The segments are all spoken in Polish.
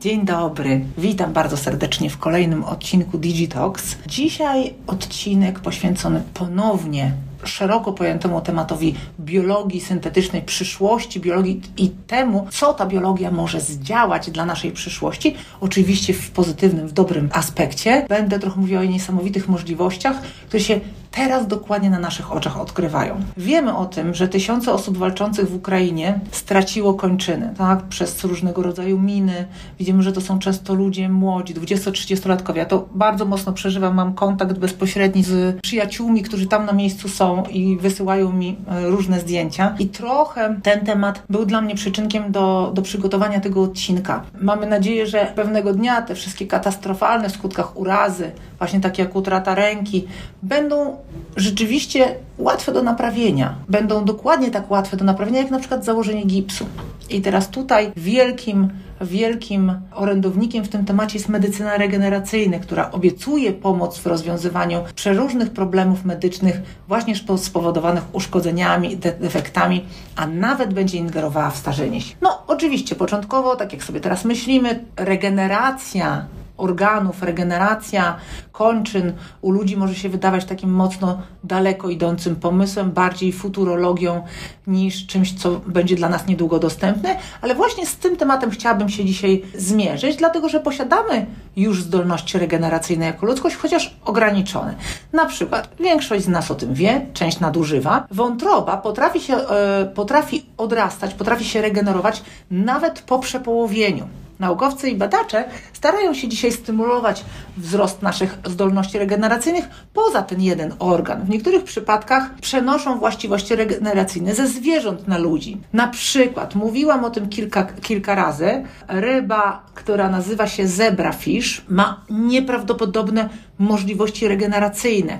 Dzień dobry, witam bardzo serdecznie w kolejnym odcinku Digitox. Dzisiaj odcinek poświęcony ponownie szeroko pojętemu tematowi biologii syntetycznej, przyszłości biologii i temu, co ta biologia może zdziałać dla naszej przyszłości. Oczywiście w pozytywnym, w dobrym aspekcie. Będę trochę mówiła o niesamowitych możliwościach, które się teraz dokładnie na naszych oczach odkrywają. Wiemy o tym, że tysiące osób walczących w Ukrainie straciło kończyny, tak, przez różnego rodzaju miny. Widzimy, że to są często ludzie młodzi, 20-30-latkowie. Ja to bardzo mocno przeżywam, mam kontakt bezpośredni z przyjaciółmi, którzy tam na miejscu są i wysyłają mi e, różne zdjęcia. I trochę ten temat był dla mnie przyczynkiem do, do przygotowania tego odcinka. Mamy nadzieję, że pewnego dnia te wszystkie katastrofalne w skutkach urazy, właśnie takie jak utrata ręki, będą rzeczywiście łatwe do naprawienia. Będą dokładnie tak łatwe do naprawienia, jak na przykład założenie gipsu. I teraz tutaj wielkim wielkim orędownikiem w tym temacie jest medycyna regeneracyjna, która obiecuje pomoc w rozwiązywaniu przeróżnych problemów medycznych, właśnie spowodowanych uszkodzeniami, defektami, a nawet będzie ingerowała w starzenie się. No, oczywiście, początkowo, tak jak sobie teraz myślimy, regeneracja organów, regeneracja kończyn u ludzi może się wydawać takim mocno daleko idącym pomysłem, bardziej futurologią niż czymś, co będzie dla nas niedługo dostępne, ale właśnie z tym tematem chciałabym się dzisiaj zmierzyć, dlatego że posiadamy już zdolności regeneracyjne jako ludzkość, chociaż ograniczone. Na przykład większość z nas o tym wie, część nadużywa. Wątroba potrafi się, e, potrafi odrastać, potrafi się regenerować nawet po przepołowieniu. Naukowcy i badacze starają się dzisiaj stymulować wzrost naszych zdolności regeneracyjnych poza ten jeden organ. W niektórych przypadkach przenoszą właściwości regeneracyjne ze zwierząt na ludzi. Na przykład, mówiłam o tym kilka, kilka razy, ryba, która nazywa się zebrafish, ma nieprawdopodobne możliwości regeneracyjne.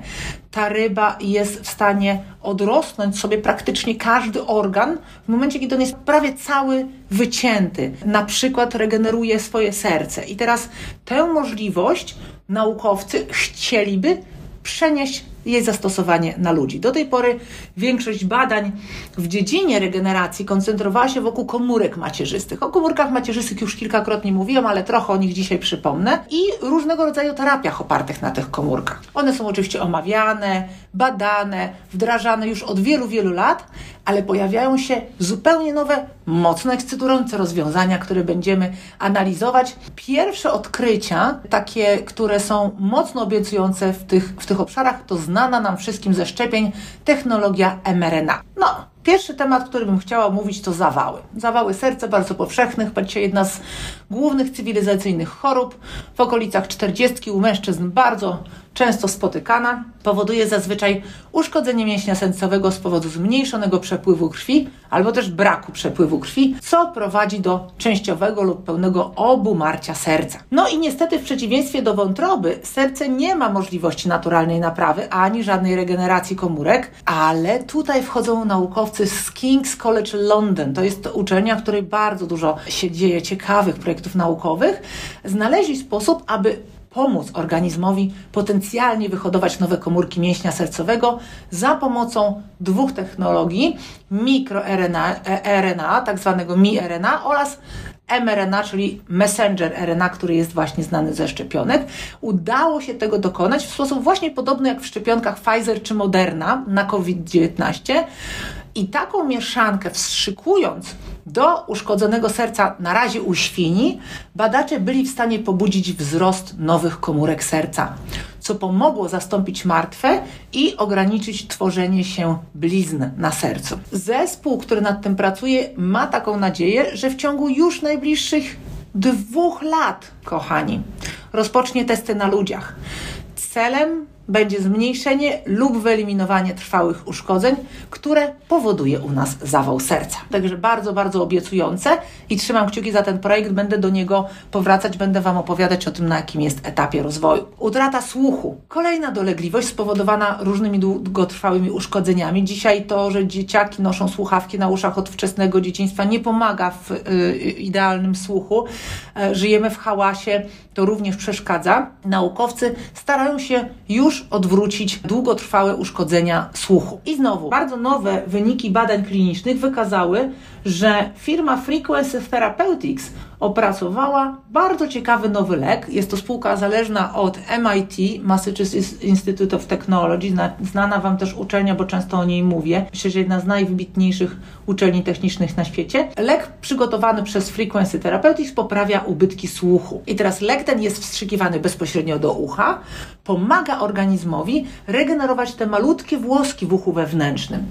Ta ryba jest w stanie odrosnąć sobie praktycznie każdy organ w momencie, kiedy on jest prawie cały wycięty. Na przykład regeneruje swoje serce. I teraz tę możliwość naukowcy chcieliby przenieść jej zastosowanie na ludzi. Do tej pory większość badań w dziedzinie regeneracji koncentrowała się wokół komórek macierzystych. O komórkach macierzystych już kilkakrotnie mówiłam, ale trochę o nich dzisiaj przypomnę. I różnego rodzaju terapiach opartych na tych komórkach. One są oczywiście omawiane, badane, wdrażane już od wielu, wielu lat, ale pojawiają się zupełnie nowe, mocno ekscytujące rozwiązania, które będziemy analizować. Pierwsze odkrycia, takie, które są mocno obiecujące w tych, w tych obszarach, to znana nam wszystkim ze szczepień technologia mRNA. No, Pierwszy temat, który bym chciała mówić, to zawały. Zawały serca, bardzo powszechnych, dzisiaj jedna z głównych cywilizacyjnych chorób. W okolicach 40 u mężczyzn bardzo często spotykana, powoduje zazwyczaj uszkodzenie mięśnia sercowego z powodu zmniejszonego przepływu krwi albo też braku przepływu krwi, co prowadzi do częściowego lub pełnego obumarcia serca. No i niestety w przeciwieństwie do wątroby, serce nie ma możliwości naturalnej naprawy ani żadnej regeneracji komórek, ale tutaj wchodzą naukowcy z King's College London. To jest uczelnia, w której bardzo dużo się dzieje ciekawych projektów naukowych. Znaleźli sposób, aby pomóc organizmowi potencjalnie wyhodować nowe komórki mięśnia sercowego za pomocą dwóch technologii mikroRNA, RNA, tak zwanego miRNA oraz mRNA, czyli messenger RNA, który jest właśnie znany ze szczepionek. Udało się tego dokonać w sposób właśnie podobny jak w szczepionkach Pfizer czy Moderna na COVID-19. I taką mieszankę wstrzykując do uszkodzonego serca na razie u świni, badacze byli w stanie pobudzić wzrost nowych komórek serca, co pomogło zastąpić martwe i ograniczyć tworzenie się blizn na sercu. Zespół, który nad tym pracuje, ma taką nadzieję, że w ciągu już najbliższych dwóch lat, kochani, rozpocznie testy na ludziach. Celem będzie zmniejszenie lub wyeliminowanie trwałych uszkodzeń, które powoduje u nas zawał serca. Także bardzo, bardzo obiecujące i trzymam kciuki za ten projekt. Będę do niego powracać, będę Wam opowiadać o tym, na jakim jest etapie rozwoju. Utrata słuchu. Kolejna dolegliwość spowodowana różnymi długotrwałymi uszkodzeniami. Dzisiaj to, że dzieciaki noszą słuchawki na uszach od wczesnego dzieciństwa nie pomaga w y, idealnym słuchu. Y, żyjemy w hałasie, to również przeszkadza. Naukowcy starają się już odwrócić długotrwałe uszkodzenia słuchu. I znowu, bardzo nowe wyniki badań klinicznych wykazały, że firma Frequency Therapeutics opracowała bardzo ciekawy nowy lek. Jest to spółka zależna od MIT, Massachusetts Institute of Technology, znana Wam też uczelnia, bo często o niej mówię. Myślę, że jedna z najwybitniejszych uczelni technicznych na świecie. Lek przygotowany przez Frequency Therapeutics poprawia ubytki słuchu. I teraz lek ten jest wstrzykiwany bezpośrednio do ucha, pomaga organizmowi regenerować te malutkie włoski w uchu wewnętrznym.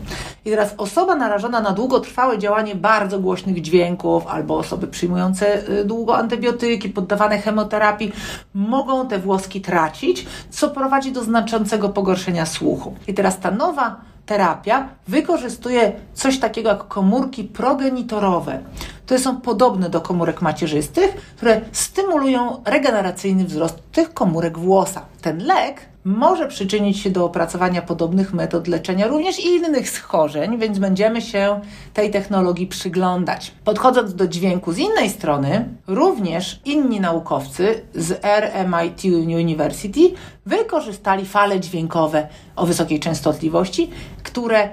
I teraz osoba narażona na długotrwałe działanie bardzo głośnych dźwięków albo osoby przyjmujące długo antybiotyki, poddawane chemoterapii, mogą te włoski tracić, co prowadzi do znaczącego pogorszenia słuchu. I teraz ta nowa terapia wykorzystuje coś takiego jak komórki progenitorowe. To są podobne do komórek macierzystych, które stymulują regeneracyjny wzrost tych komórek włosa. Ten lek może przyczynić się do opracowania podobnych metod leczenia również innych schorzeń, więc będziemy się tej technologii przyglądać. Podchodząc do dźwięku z innej strony, również inni naukowcy z RMIT University wykorzystali fale dźwiękowe o wysokiej częstotliwości, które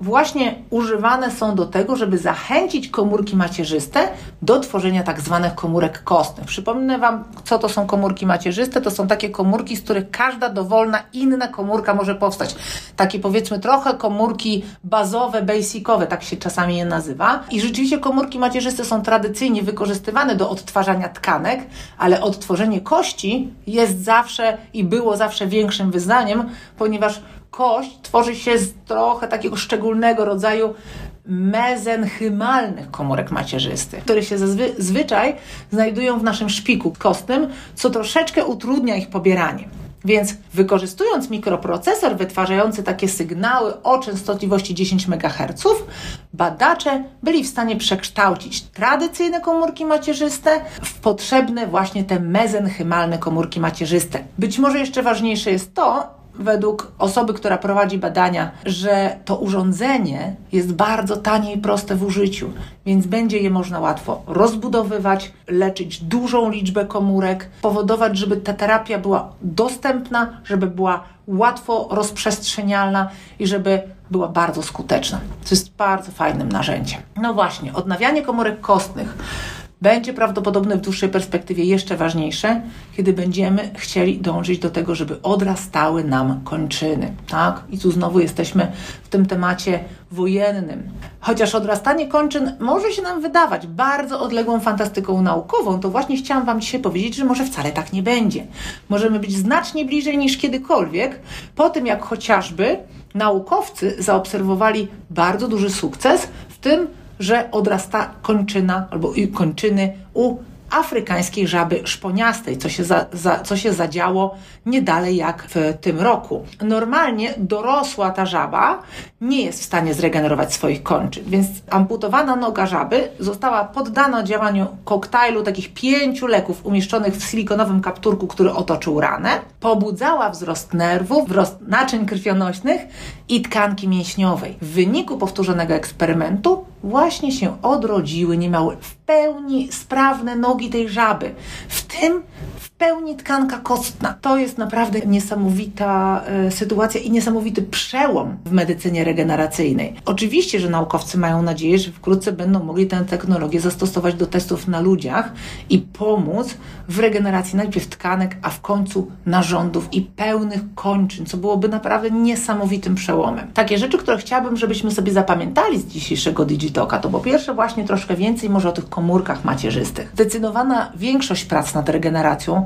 właśnie używane są do tego, żeby zachęcić komórki macierzyste do tworzenia tak zwanych komórek kostnych. Przypomnę Wam, co to są komórki macierzyste. To są takie komórki, z których każda dowolna inna komórka może powstać. Takie powiedzmy trochę komórki bazowe, basicowe, tak się czasami je nazywa. I rzeczywiście komórki macierzyste są tradycyjnie wykorzystywane do odtwarzania tkanek, ale odtworzenie kości jest zawsze i było zawsze większym wyzwaniem, ponieważ kość tworzy się z trochę takiego szczególnego rodzaju mezenchymalnych komórek macierzystych, które się zazwyczaj znajdują w naszym szpiku kostnym, co troszeczkę utrudnia ich pobieranie. Więc wykorzystując mikroprocesor wytwarzający takie sygnały o częstotliwości 10 MHz, badacze byli w stanie przekształcić tradycyjne komórki macierzyste w potrzebne właśnie te mezenchymalne komórki macierzyste. Być może jeszcze ważniejsze jest to, według osoby, która prowadzi badania, że to urządzenie jest bardzo tanie i proste w użyciu, więc będzie je można łatwo rozbudowywać, leczyć dużą liczbę komórek, powodować, żeby ta terapia była dostępna, żeby była łatwo rozprzestrzenialna i żeby była bardzo skuteczna. To jest bardzo fajnym narzędziem. No właśnie, odnawianie komórek kostnych będzie prawdopodobnie w dłuższej perspektywie jeszcze ważniejsze, kiedy będziemy chcieli dążyć do tego, żeby odrastały nam kończyny. Tak? I tu znowu jesteśmy w tym temacie wojennym. Chociaż odrastanie kończyn może się nam wydawać bardzo odległą fantastyką naukową, to właśnie chciałam Wam dzisiaj powiedzieć, że może wcale tak nie będzie. Możemy być znacznie bliżej niż kiedykolwiek po tym, jak chociażby naukowcy zaobserwowali bardzo duży sukces w tym, że odrasta kończyna albo kończyny u afrykańskiej żaby szponiastej, co się, za, za, co się zadziało nie dalej jak w tym roku. Normalnie dorosła ta żaba nie jest w stanie zregenerować swoich kończyn, więc amputowana noga żaby została poddana działaniu koktajlu takich pięciu leków umieszczonych w silikonowym kapturku, który otoczył ranę, pobudzała wzrost nerwów, wzrost naczyń krwionośnych i tkanki mięśniowej. W wyniku powtórzonego eksperymentu właśnie się odrodziły niemal w pełni sprawne nogi tej żaby, w tym pełni tkanka kostna. To jest naprawdę niesamowita e, sytuacja i niesamowity przełom w medycynie regeneracyjnej. Oczywiście, że naukowcy mają nadzieję, że wkrótce będą mogli tę technologię zastosować do testów na ludziach i pomóc w regeneracji najpierw tkanek, a w końcu narządów i pełnych kończyn, co byłoby naprawdę niesamowitym przełomem. Takie rzeczy, które chciałabym, żebyśmy sobie zapamiętali z dzisiejszego Digitoka, to po pierwsze właśnie troszkę więcej może o tych komórkach macierzystych. Zdecydowana większość prac nad regeneracją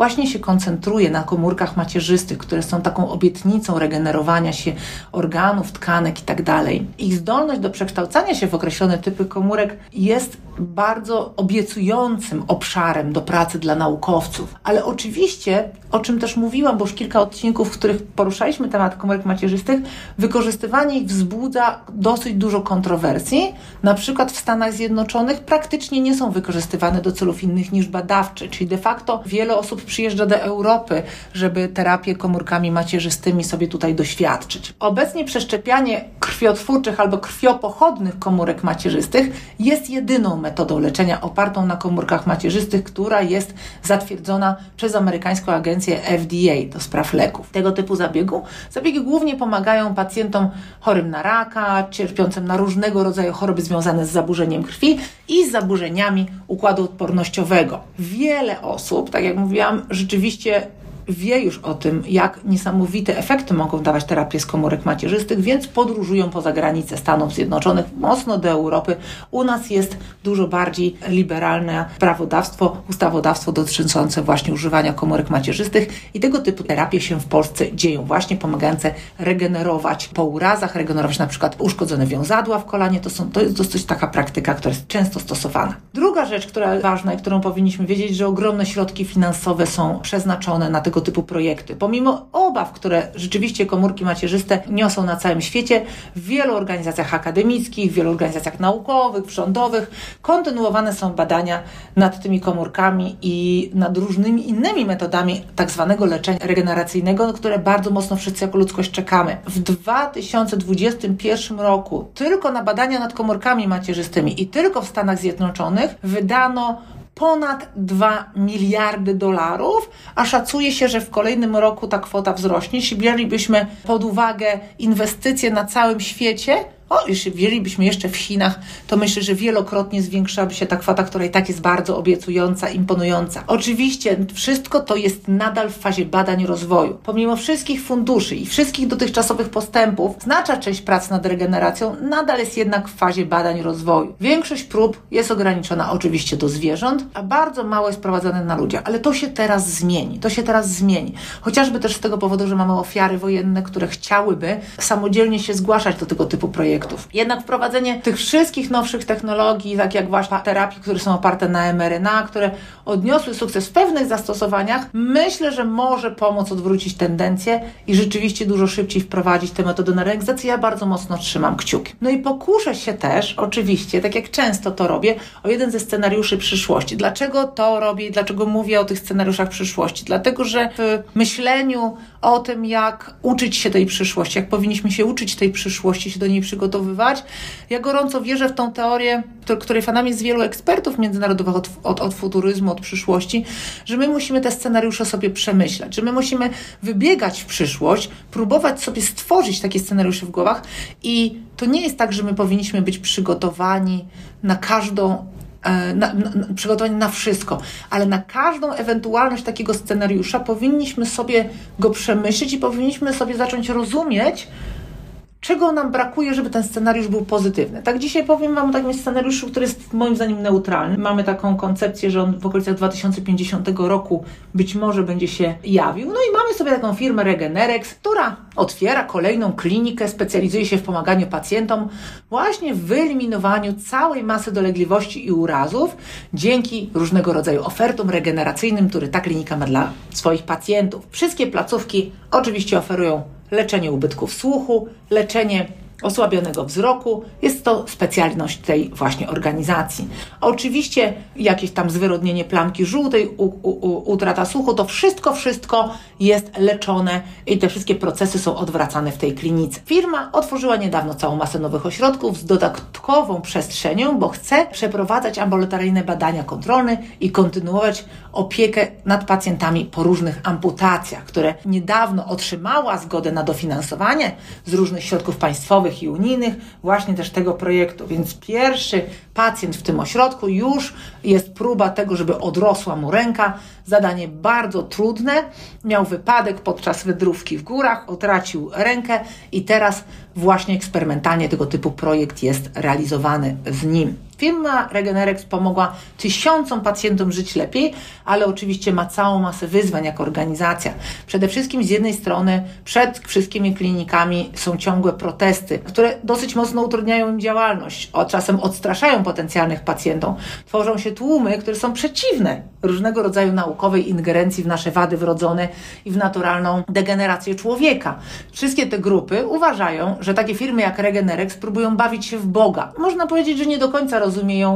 właśnie się koncentruje na komórkach macierzystych, które są taką obietnicą regenerowania się organów, tkanek itd. Tak Ich zdolność do przekształcania się w określone typy komórek jest bardzo obiecującym obszarem do pracy dla naukowców. Ale oczywiście, o czym też mówiłam, bo już kilka odcinków, w których poruszaliśmy temat komórek macierzystych, wykorzystywanie ich wzbudza dosyć dużo kontrowersji. Na przykład w Stanach Zjednoczonych praktycznie nie są wykorzystywane do celów innych niż badawcze, czyli de facto wiele osób przyjeżdża do Europy, żeby terapię komórkami macierzystymi sobie tutaj doświadczyć. Obecnie przeszczepianie krwiotwórczych albo krwiopochodnych komórek macierzystych jest jedyną metodą leczenia opartą na komórkach macierzystych, która jest zatwierdzona przez amerykańską agencję FDA do spraw leków. Tego typu zabiegu zabiegi głównie pomagają pacjentom chorym na raka, cierpiącym na różnego rodzaju choroby związane z zaburzeniem krwi i z zaburzeniami układu odpornościowego. Wiele osób, tak jak mówiłam, rzeczywiście wie już o tym, jak niesamowite efekty mogą dawać terapie z komórek macierzystych, więc podróżują poza granice Stanów Zjednoczonych, mocno do Europy. U nas jest dużo bardziej liberalne prawodawstwo, ustawodawstwo dotyczące właśnie używania komórek macierzystych i tego typu terapie się w Polsce dzieją, właśnie pomagające regenerować po urazach, regenerować na przykład uszkodzone wiązadła w kolanie. To, są, to jest dosyć taka praktyka, która jest często stosowana. Druga rzecz, która ważna i którą powinniśmy wiedzieć, że ogromne środki finansowe są przeznaczone na tego tego typu projekty. Pomimo obaw, które rzeczywiście komórki macierzyste niosą na całym świecie, w wielu organizacjach akademickich, w wielu organizacjach naukowych, rządowych kontynuowane są badania nad tymi komórkami i nad różnymi innymi metodami tak zwanego leczenia regeneracyjnego, które bardzo mocno wszyscy jako ludzkość czekamy. W 2021 roku tylko na badania nad komórkami macierzystymi i tylko w Stanach Zjednoczonych wydano ponad 2 miliardy dolarów, a szacuje się, że w kolejnym roku ta kwota wzrośnie. Jeśli wzięlibyśmy pod uwagę inwestycje na całym świecie, o, jeśli wzięlibyśmy jeszcze w Chinach, to myślę, że wielokrotnie zwiększałaby się ta kwota, która i tak jest bardzo obiecująca, imponująca. Oczywiście wszystko to jest nadal w fazie badań rozwoju. Pomimo wszystkich funduszy i wszystkich dotychczasowych postępów, znaczna część prac nad regeneracją nadal jest jednak w fazie badań rozwoju. Większość prób jest ograniczona oczywiście do zwierząt, a bardzo mało jest prowadzone na ludziach, ale to się teraz zmieni. To się teraz zmieni. Chociażby też z tego powodu, że mamy ofiary wojenne, które chciałyby samodzielnie się zgłaszać do tego typu projektów Jednak wprowadzenie tych wszystkich nowszych technologii, tak jak właśnie terapii, które są oparte na mRNA, które odniosły sukces w pewnych zastosowaniach, myślę, że może pomóc odwrócić tendencję i rzeczywiście dużo szybciej wprowadzić te metody na rynek, za co ja bardzo mocno trzymam kciuki. No i pokuszę się też, oczywiście, tak jak często to robię, o jeden ze scenariuszy przyszłości. Dlaczego to robię i dlaczego mówię o tych scenariuszach przyszłości? Dlatego, że w myśleniu o tym, jak uczyć się tej przyszłości, jak powinniśmy się uczyć tej przyszłości, się do niej przygotowywać. Ja gorąco wierzę w tą teorię, której fanami jest wielu ekspertów międzynarodowych od, od, od futuryzmu, od przyszłości, że my musimy te scenariusze sobie przemyśleć, że my musimy wybiegać w przyszłość, próbować sobie stworzyć takie scenariusze w głowach i to nie jest tak, że my powinniśmy być przygotowani na każdą E, na, na, przygotowani na wszystko, ale na każdą ewentualność takiego scenariusza powinniśmy sobie go przemyśleć i powinniśmy sobie zacząć rozumieć, czego nam brakuje, żeby ten scenariusz był pozytywny. Tak dzisiaj powiem Wam o takim scenariuszu, który jest moim zdaniem neutralny. Mamy taką koncepcję, że on w okolicach 2050 roku być może będzie się jawił. No i mamy sobie taką firmę Regenerex, która otwiera kolejną klinikę, specjalizuje się w pomaganiu pacjentom właśnie w wyeliminowaniu całej masy dolegliwości i urazów dzięki różnego rodzaju ofertom regeneracyjnym, które ta klinika ma dla swoich pacjentów. Wszystkie placówki oczywiście oferują leczenie ubytków słuchu, leczenie osłabionego wzroku. Jest to specjalność tej właśnie organizacji. Oczywiście jakieś tam zwyrodnienie plamki żółtej, u, u, utrata słuchu, to wszystko, wszystko jest leczone i te wszystkie procesy są odwracane w tej klinice. Firma otworzyła niedawno całą masę nowych ośrodków z dodatkową przestrzenią, bo chce przeprowadzać ambulatoryjne badania kontrolne i kontynuować opiekę nad pacjentami po różnych amputacjach, które niedawno otrzymała zgodę na dofinansowanie z różnych środków państwowych, i unijnych właśnie też tego projektu. Więc pierwszy pacjent w tym ośrodku już jest próba tego, żeby odrosła mu ręka. Zadanie bardzo trudne. Miał wypadek podczas wędrówki w górach, utracił rękę i teraz właśnie eksperymentalnie tego typu projekt jest realizowany z nim. Firma Regenerex pomogła tysiącom pacjentom żyć lepiej, ale oczywiście ma całą masę wyzwań jako organizacja. Przede wszystkim z jednej strony przed wszystkimi klinikami są ciągłe protesty, które dosyć mocno utrudniają im działalność, a czasem odstraszają potencjalnych pacjentów. Tworzą się tłumy, które są przeciwne różnego rodzaju naukowej ingerencji w nasze wady wrodzone i w naturalną degenerację człowieka. Wszystkie te grupy uważają, że takie firmy jak Regenerex próbują bawić się w Boga. Można powiedzieć, że nie do końca rozumieją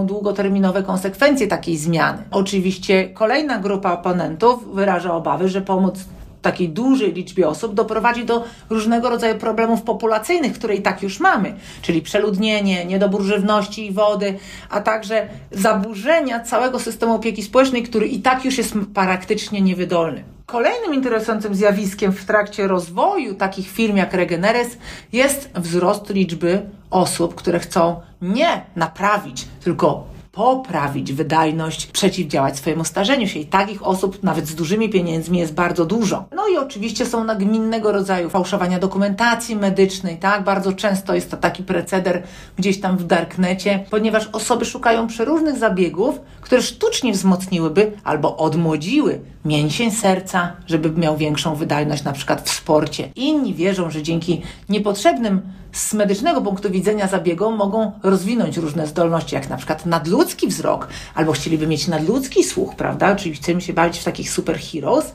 długoterminowe konsekwencje takiej zmiany. Oczywiście kolejna grupa oponentów wyraża obawy, że pomoc takiej dużej liczbie osób doprowadzi do różnego rodzaju problemów populacyjnych, które i tak już mamy, czyli przeludnienie, niedobór żywności i wody, a także zaburzenia całego systemu opieki społecznej, który i tak już jest praktycznie niewydolny. Kolejnym interesującym zjawiskiem w trakcie rozwoju takich firm jak Regeneres jest wzrost liczby osób, które chcą nie naprawić, tylko poprawić wydajność, przeciwdziałać swojemu starzeniu się. I takich osób, nawet z dużymi pieniędzmi, jest bardzo dużo. No i oczywiście są nagminnego rodzaju fałszowania dokumentacji medycznej, tak? Bardzo często jest to taki preceder gdzieś tam w darknecie, ponieważ osoby szukają przeróżnych zabiegów, które sztucznie wzmocniłyby albo odmłodziły mięsień serca, żeby miał większą wydajność na przykład w sporcie. Inni wierzą, że dzięki niepotrzebnym z medycznego punktu widzenia zabiegom mogą rozwinąć różne zdolności, jak na przykład nadludzki wzrok, albo chcieliby mieć nadludzki słuch, prawda? Czyli chcemy się bawić w takich superheroes.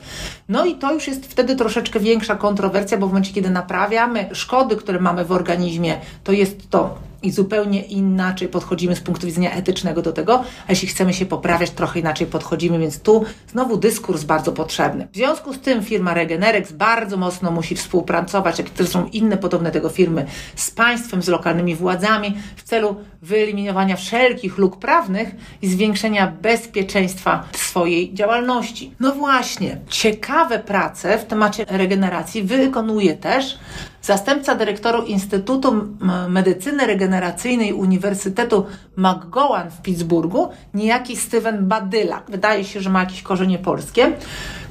No i to już jest wtedy troszeczkę większa kontrowersja, bo w momencie, kiedy naprawiamy szkody, które mamy w organizmie, to jest to i zupełnie inaczej podchodzimy z punktu widzenia etycznego do tego, a jeśli chcemy się poprawiać, trochę inaczej podchodzimy, więc tu znowu dyskurs bardzo potrzebny. W związku z tym firma Regenerex bardzo mocno musi współpracować, jak to są inne podobne tego firmy, z państwem, z lokalnymi władzami w celu wyeliminowania wszelkich luk prawnych i zwiększenia bezpieczeństwa swojej działalności. No właśnie, ciekawe prace w temacie regeneracji wykonuje też zastępca dyrektoru Instytutu Medycyny Regeneracyjnej Uniwersytetu McGowan w Pittsburghu, niejaki Steven Badylak, wydaje się, że ma jakieś korzenie polskie,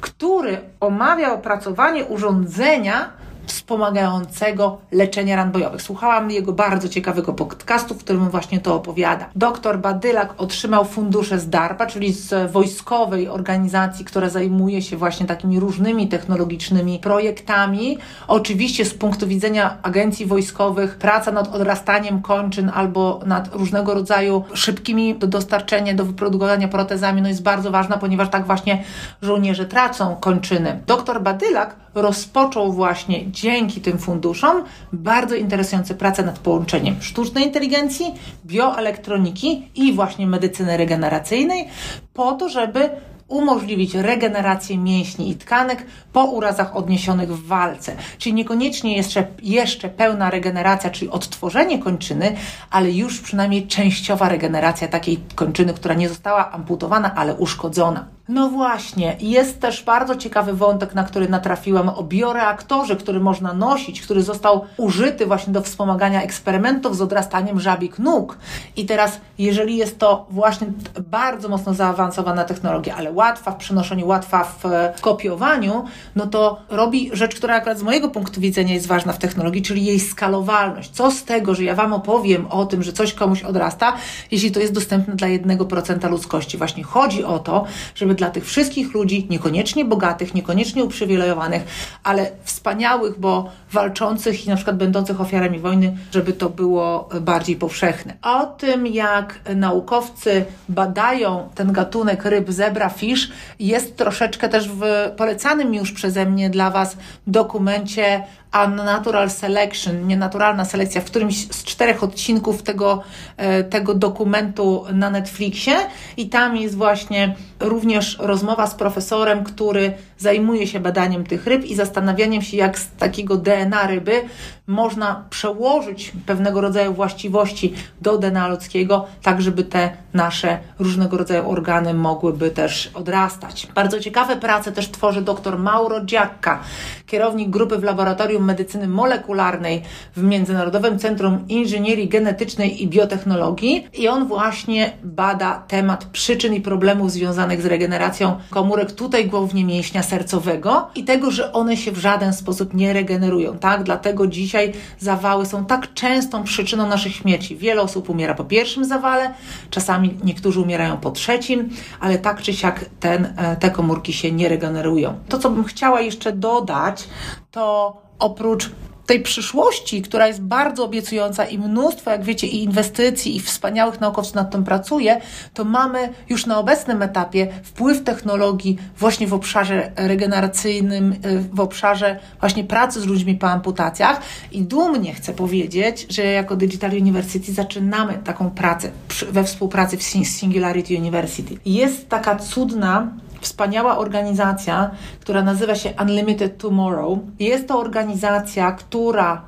który omawia opracowanie urządzenia, wspomagającego leczenia ran bojowych. Słuchałam jego bardzo ciekawego podcastu, w którym właśnie to opowiada. Doktor Badylak otrzymał fundusze z DARPA, czyli z wojskowej organizacji, która zajmuje się właśnie takimi różnymi technologicznymi projektami. Oczywiście z punktu widzenia agencji wojskowych praca nad odrastaniem kończyn albo nad różnego rodzaju szybkimi do dostarczenia, do wyprodukowania protezami no jest bardzo ważna, ponieważ tak właśnie żołnierze tracą kończyny. Doktor Badylak rozpoczął właśnie dzięki tym funduszom bardzo interesujące prace nad połączeniem sztucznej inteligencji, bioelektroniki i właśnie medycyny regeneracyjnej po to, żeby umożliwić regenerację mięśni i tkanek po urazach odniesionych w walce. Czyli niekoniecznie jeszcze, jeszcze pełna regeneracja, czyli odtworzenie kończyny, ale już przynajmniej częściowa regeneracja takiej kończyny, która nie została amputowana, ale uszkodzona. No właśnie, jest też bardzo ciekawy wątek, na który natrafiłam o bioreaktorze, który można nosić, który został użyty właśnie do wspomagania eksperymentów z odrastaniem żabik nóg. I teraz, jeżeli jest to właśnie bardzo mocno zaawansowana technologia, ale łatwa w przenoszeniu, łatwa w kopiowaniu, no to robi rzecz, która akurat z mojego punktu widzenia jest ważna w technologii, czyli jej skalowalność. Co z tego, że ja Wam opowiem o tym, że coś komuś odrasta, jeśli to jest dostępne dla 1% ludzkości. Właśnie chodzi o to, żeby dla tych wszystkich ludzi, niekoniecznie bogatych, niekoniecznie uprzywilejowanych, ale wspaniałych, bo walczących i na przykład będących ofiarami wojny, żeby to było bardziej powszechne. O tym, jak naukowcy badają ten gatunek ryb zebra fish, jest troszeczkę też w polecanym już przeze mnie dla Was dokumencie Unnatural Selection, nienaturalna selekcja, w którymś z czterech odcinków tego, e, tego dokumentu na Netflixie i tam jest właśnie również rozmowa z profesorem, który zajmuje się badaniem tych ryb i zastanawianiem się, jak z takiego DNA ryby można przełożyć pewnego rodzaju właściwości do DNA ludzkiego, tak żeby te nasze różnego rodzaju organy mogłyby też odrastać. Bardzo ciekawe prace też tworzy dr Mauro Giacca, kierownik grupy w Laboratorium Medycyny Molekularnej w Międzynarodowym Centrum Inżynierii Genetycznej i Biotechnologii i on właśnie bada temat przyczyn i problemów związanych z regeneracją komórek, tutaj głównie mięśnia sercowego i tego, że one się w żaden sposób nie regenerują, tak? Dlatego dzisiaj zawały są tak częstą przyczyną naszych śmierci. Wiele osób umiera po pierwszym zawale, czasami niektórzy umierają po trzecim, ale tak czy siak ten, e, te komórki się nie regenerują. To, co bym chciała jeszcze dodać, to oprócz tej przyszłości, która jest bardzo obiecująca i mnóstwo, jak wiecie, i inwestycji, i wspaniałych naukowców nad tym pracuje, to mamy już na obecnym etapie wpływ technologii właśnie w obszarze regeneracyjnym, y, w obszarze właśnie pracy z ludźmi po amputacjach i dumnie chcę powiedzieć, że jako Digital University zaczynamy taką pracę we współpracy z Singularity University. Jest taka cudna wspaniała organizacja, która nazywa się Unlimited Tomorrow. Jest to organizacja, która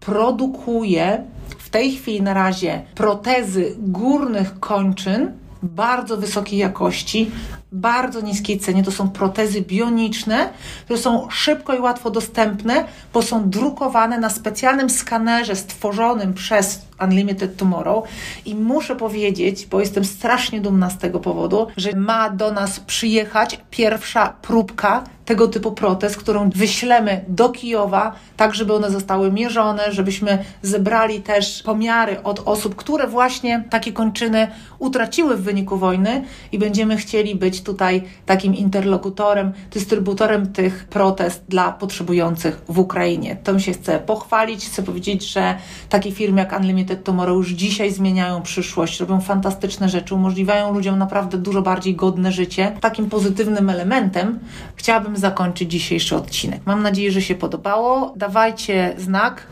produkuje w tej chwili na razie protezy górnych kończyn bardzo wysokiej jakości, bardzo niskiej cenie. To są protezy bioniczne, które są szybko i łatwo dostępne, bo są drukowane na specjalnym skanerze stworzonym przez Unlimited Tomorrow. I muszę powiedzieć, bo jestem strasznie dumna z tego powodu, że ma do nas przyjechać pierwsza próbka tego typu protez, którą wyślemy do Kijowa, tak żeby one zostały mierzone, żebyśmy zebrali też pomiary od osób, które właśnie takie kończyny utraciły w wyniku wojny i będziemy chcieli być tutaj takim interlokutorem, dystrybutorem tych protez dla potrzebujących w Ukrainie. Tym się chcę pochwalić, chcę powiedzieć, że takie firmy jak Unlimited Tomorrow już dzisiaj zmieniają przyszłość, robią fantastyczne rzeczy, umożliwiają ludziom naprawdę dużo bardziej godne życie. Takim pozytywnym elementem chciałabym zakończyć dzisiejszy odcinek. Mam nadzieję, że się podobało. Dawajcie znak.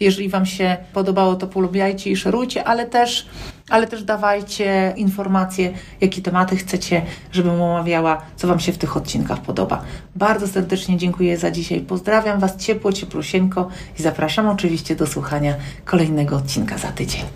Jeżeli Wam się podobało, to polubiajcie i szerujcie, ale też, ale też dawajcie informacje, jakie tematy chcecie, żebym omawiała, co Wam się w tych odcinkach podoba. Bardzo serdecznie dziękuję za dzisiaj. Pozdrawiam Was ciepło, cieplusieńko i zapraszam oczywiście do słuchania kolejnego odcinka za tydzień.